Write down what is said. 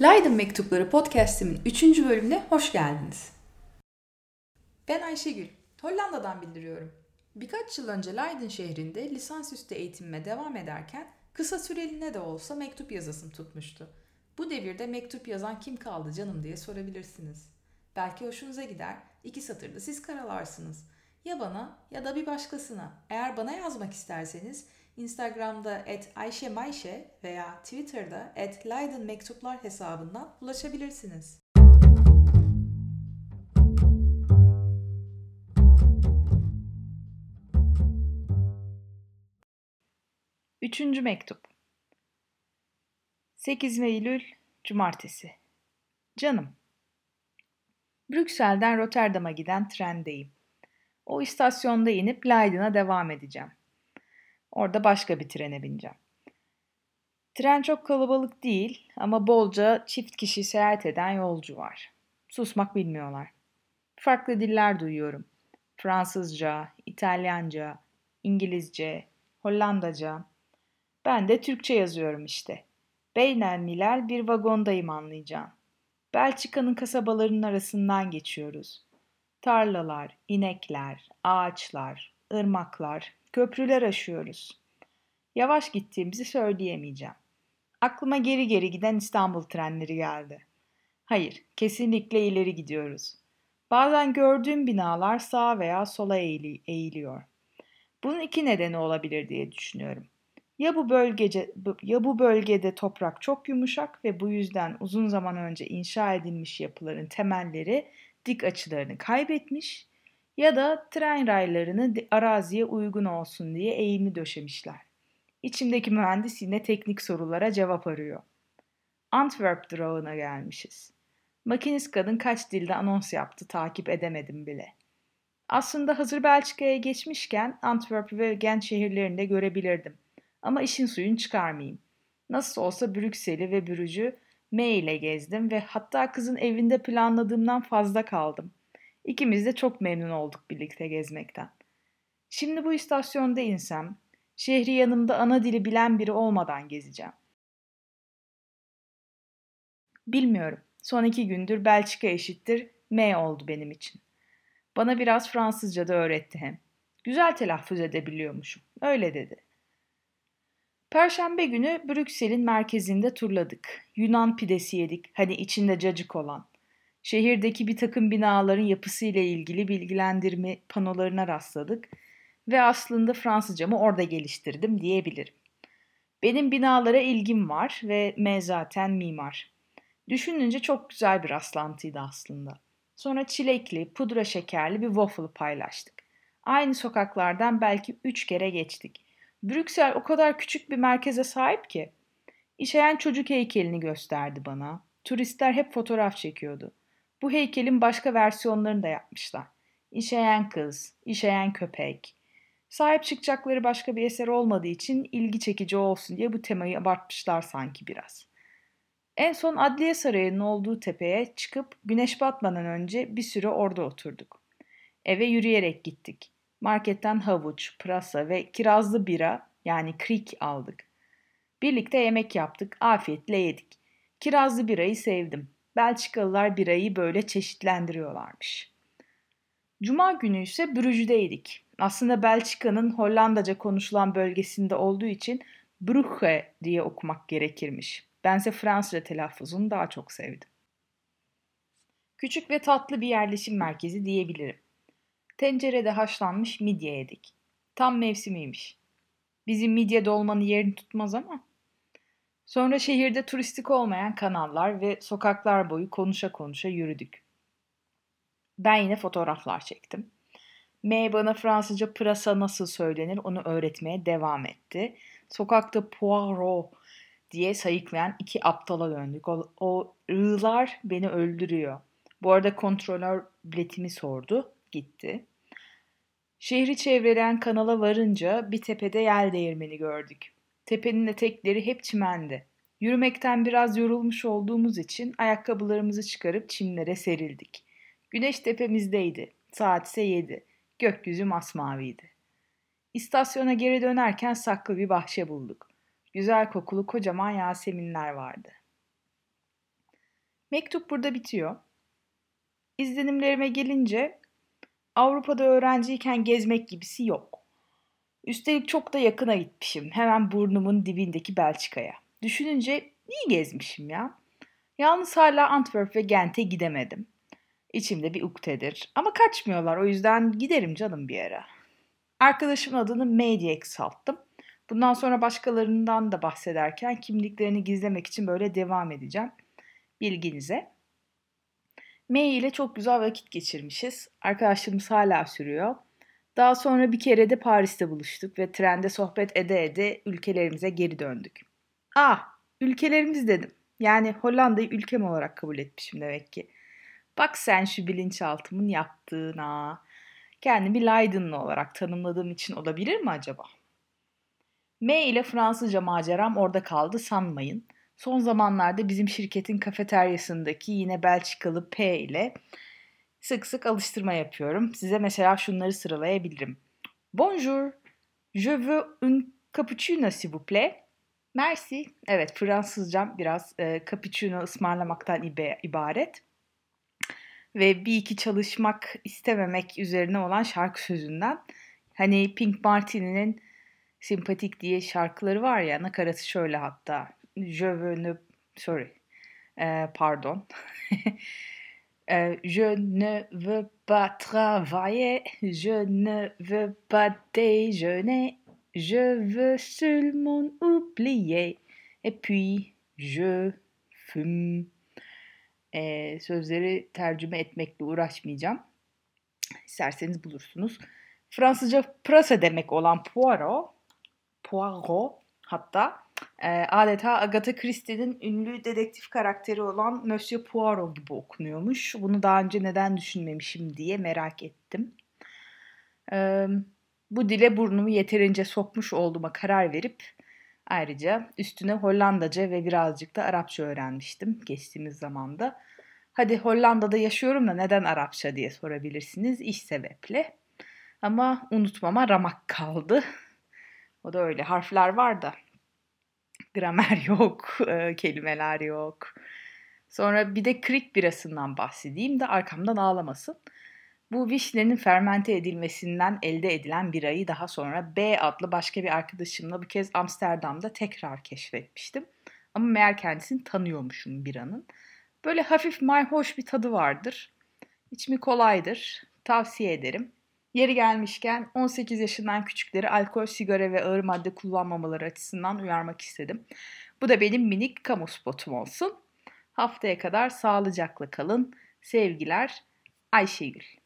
Leiden Mektupları podcast'imin 3. bölümüne hoş geldiniz. Ben Ayşegül, Hollanda'dan bildiriyorum. Birkaç yıl önce Leiden şehrinde lisansüstü eğitimime devam ederken kısa süreliğine de olsa mektup yazasım tutmuştu. Bu devirde mektup yazan kim kaldı canım diye sorabilirsiniz. Belki hoşunuza gider, iki satırda siz karalarsınız. Ya bana ya da bir başkasına. Eğer bana yazmak isterseniz Instagram'da et Ayşe Mayşe veya Twitter'da et Leiden Mektuplar hesabından ulaşabilirsiniz. Üçüncü mektup 8 Eylül Cumartesi Canım Brüksel'den Rotterdam'a giden trendeyim. O istasyonda inip Leiden'a devam edeceğim. Orada başka bir trene bineceğim. Tren çok kalabalık değil ama bolca çift kişi seyahat eden yolcu var. Susmak bilmiyorlar. Farklı diller duyuyorum. Fransızca, İtalyanca, İngilizce, Hollandaca. Ben de Türkçe yazıyorum işte. Beynel milal bir vagondayım anlayacağım. Belçika'nın kasabalarının arasından geçiyoruz. Tarlalar, inekler, ağaçlar, ırmaklar, köprüler aşıyoruz. Yavaş gittiğimizi söyleyemeyeceğim. Aklıma geri geri giden İstanbul trenleri geldi. Hayır, kesinlikle ileri gidiyoruz. Bazen gördüğüm binalar sağa veya sola eğili, eğiliyor. Bunun iki nedeni olabilir diye düşünüyorum. Ya bu bölgece ya bu bölgede toprak çok yumuşak ve bu yüzden uzun zaman önce inşa edilmiş yapıların temelleri dik açılarını kaybetmiş ya da tren raylarını araziye uygun olsun diye eğimli döşemişler. İçimdeki mühendis yine teknik sorulara cevap arıyor. Antwerp durağına gelmişiz. Makinist kadın kaç dilde anons yaptı takip edemedim bile. Aslında hazır Belçika'ya geçmişken Antwerp ve Gent şehirlerini de görebilirdim. Ama işin suyunu çıkarmayayım. Nasıl olsa Brüksel'i ve Brüj'ü M ile gezdim ve hatta kızın evinde planladığımdan fazla kaldım. İkimiz de çok memnun olduk birlikte gezmekten. Şimdi bu istasyonda insem, şehri yanımda ana dili bilen biri olmadan gezeceğim. Bilmiyorum. Son iki gündür Belçika eşittir M oldu benim için. Bana biraz Fransızca da öğretti hem. Güzel telaffuz edebiliyormuşum. Öyle dedi. Perşembe günü Brüksel'in merkezinde turladık. Yunan pidesi yedik. Hani içinde cacık olan. Şehirdeki bir takım binaların yapısıyla ilgili bilgilendirme panolarına rastladık ve aslında Fransızcamı orada geliştirdim diyebilirim. Benim binalara ilgim var ve M zaten mimar. Düşününce çok güzel bir rastlantıydı aslında. Sonra çilekli, pudra şekerli bir waffle paylaştık. Aynı sokaklardan belki üç kere geçtik. Brüksel o kadar küçük bir merkeze sahip ki. İşeyen çocuk heykelini gösterdi bana. Turistler hep fotoğraf çekiyordu. Bu heykelin başka versiyonlarını da yapmışlar. İşeyen kız, işeyen köpek. Sahip çıkacakları başka bir eser olmadığı için ilgi çekici olsun diye bu temayı abartmışlar sanki biraz. En son Adliye Sarayı'nın olduğu tepeye çıkıp güneş batmadan önce bir süre orada oturduk. Eve yürüyerek gittik. Marketten havuç, pırasa ve kirazlı bira yani krik aldık. Birlikte yemek yaptık, afiyetle yedik. Kirazlı birayı sevdim. Belçikalılar birayı böyle çeşitlendiriyorlarmış. Cuma günü ise Brüj'deydik. Aslında Belçika'nın Hollandaca konuşulan bölgesinde olduğu için Brugge diye okumak gerekirmiş. Bense Fransızca telaffuzunu daha çok sevdim. Küçük ve tatlı bir yerleşim merkezi diyebilirim. Tencerede haşlanmış midye yedik. Tam mevsimiymiş. Bizim midye dolmanın yerini tutmaz ama Sonra şehirde turistik olmayan kanallar ve sokaklar boyu konuşa konuşa yürüdük. Ben yine fotoğraflar çektim. M bana Fransızca pırasa nasıl söylenir onu öğretmeye devam etti. Sokakta poirot diye sayıklayan iki aptala döndük. O, o ığlar beni öldürüyor. Bu arada kontrolör biletimi sordu. Gitti. Şehri çevreleyen kanala varınca bir tepede yel değirmeni gördük. Tepenin etekleri hep çimendi. Yürümekten biraz yorulmuş olduğumuz için ayakkabılarımızı çıkarıp çimlere serildik. Güneş tepemizdeydi. Saat ise yedi. Gökyüzü masmaviydi. İstasyona geri dönerken saklı bir bahçe bulduk. Güzel kokulu kocaman yaseminler vardı. Mektup burada bitiyor. İzlenimlerime gelince Avrupa'da öğrenciyken gezmek gibisi yok. Üstelik çok da yakına gitmişim. Hemen burnumun dibindeki Belçika'ya. Düşününce iyi gezmişim ya. Yalnız hala Antwerp ve Gent'e gidemedim. İçimde bir uktedir. Ama kaçmıyorlar o yüzden giderim canım bir ara. Arkadaşımın adını May diye kısalttım. Bundan sonra başkalarından da bahsederken kimliklerini gizlemek için böyle devam edeceğim. Bilginize. May ile çok güzel vakit geçirmişiz. Arkadaşlığımız hala sürüyor. Daha sonra bir kere de Paris'te buluştuk ve trende sohbet ede ede ülkelerimize geri döndük. Ah, ülkelerimiz dedim. Yani Hollanda'yı ülkem olarak kabul etmişim demek ki. Bak sen şu bilinçaltımın yaptığına. Kendimi Leiden'lı olarak tanımladığım için olabilir mi acaba? M ile Fransızca maceram orada kaldı sanmayın. Son zamanlarda bizim şirketin kafeteryasındaki yine Belçikalı P ile sık sık alıştırma yapıyorum. Size mesela şunları sıralayabilirim. Bonjour, je veux un cappuccino s'il vous plaît. Merci. Evet Fransızcam biraz e, cappuccino ısmarlamaktan ibaret. Ve bir iki çalışmak istememek üzerine olan şarkı sözünden. Hani Pink Martini'nin Simpatik diye şarkıları var ya nakaratı şöyle hatta. Je veux ne... Sorry. E, pardon. e, je ne veux pas travailler. Je ne veux pas déjeuner. Je veux seulement oublier. Et puis je fume. Ee, sözleri tercüme etmekle uğraşmayacağım. İsterseniz bulursunuz. Fransızca pırasa demek olan Poirot, Poirot hatta e, adeta Agatha Christie'nin ünlü dedektif karakteri olan Monsieur Poirot gibi okunuyormuş. Bunu daha önce neden düşünmemişim diye merak ettim. E, bu dile burnumu yeterince sokmuş olduğuma karar verip ayrıca üstüne Hollandaca ve birazcık da Arapça öğrenmiştim geçtiğimiz zamanda. Hadi Hollanda'da yaşıyorum da neden Arapça diye sorabilirsiniz iş sebeple. Ama unutmama ramak kaldı. O da öyle. Harfler var da gramer yok, kelimeler yok. Sonra bir de krik birasından bahsedeyim de arkamdan ağlamasın. Bu vişnenin fermente edilmesinden elde edilen birayı daha sonra B adlı başka bir arkadaşımla bu kez Amsterdam'da tekrar keşfetmiştim. Ama meğer kendisini tanıyormuşum biranın. Böyle hafif mayhoş bir tadı vardır. İçimi kolaydır. Tavsiye ederim. Yeri gelmişken 18 yaşından küçükleri alkol, sigara ve ağır madde kullanmamaları açısından uyarmak istedim. Bu da benim minik kamu spotum olsun. Haftaya kadar sağlıcakla kalın. Sevgiler Ayşegül.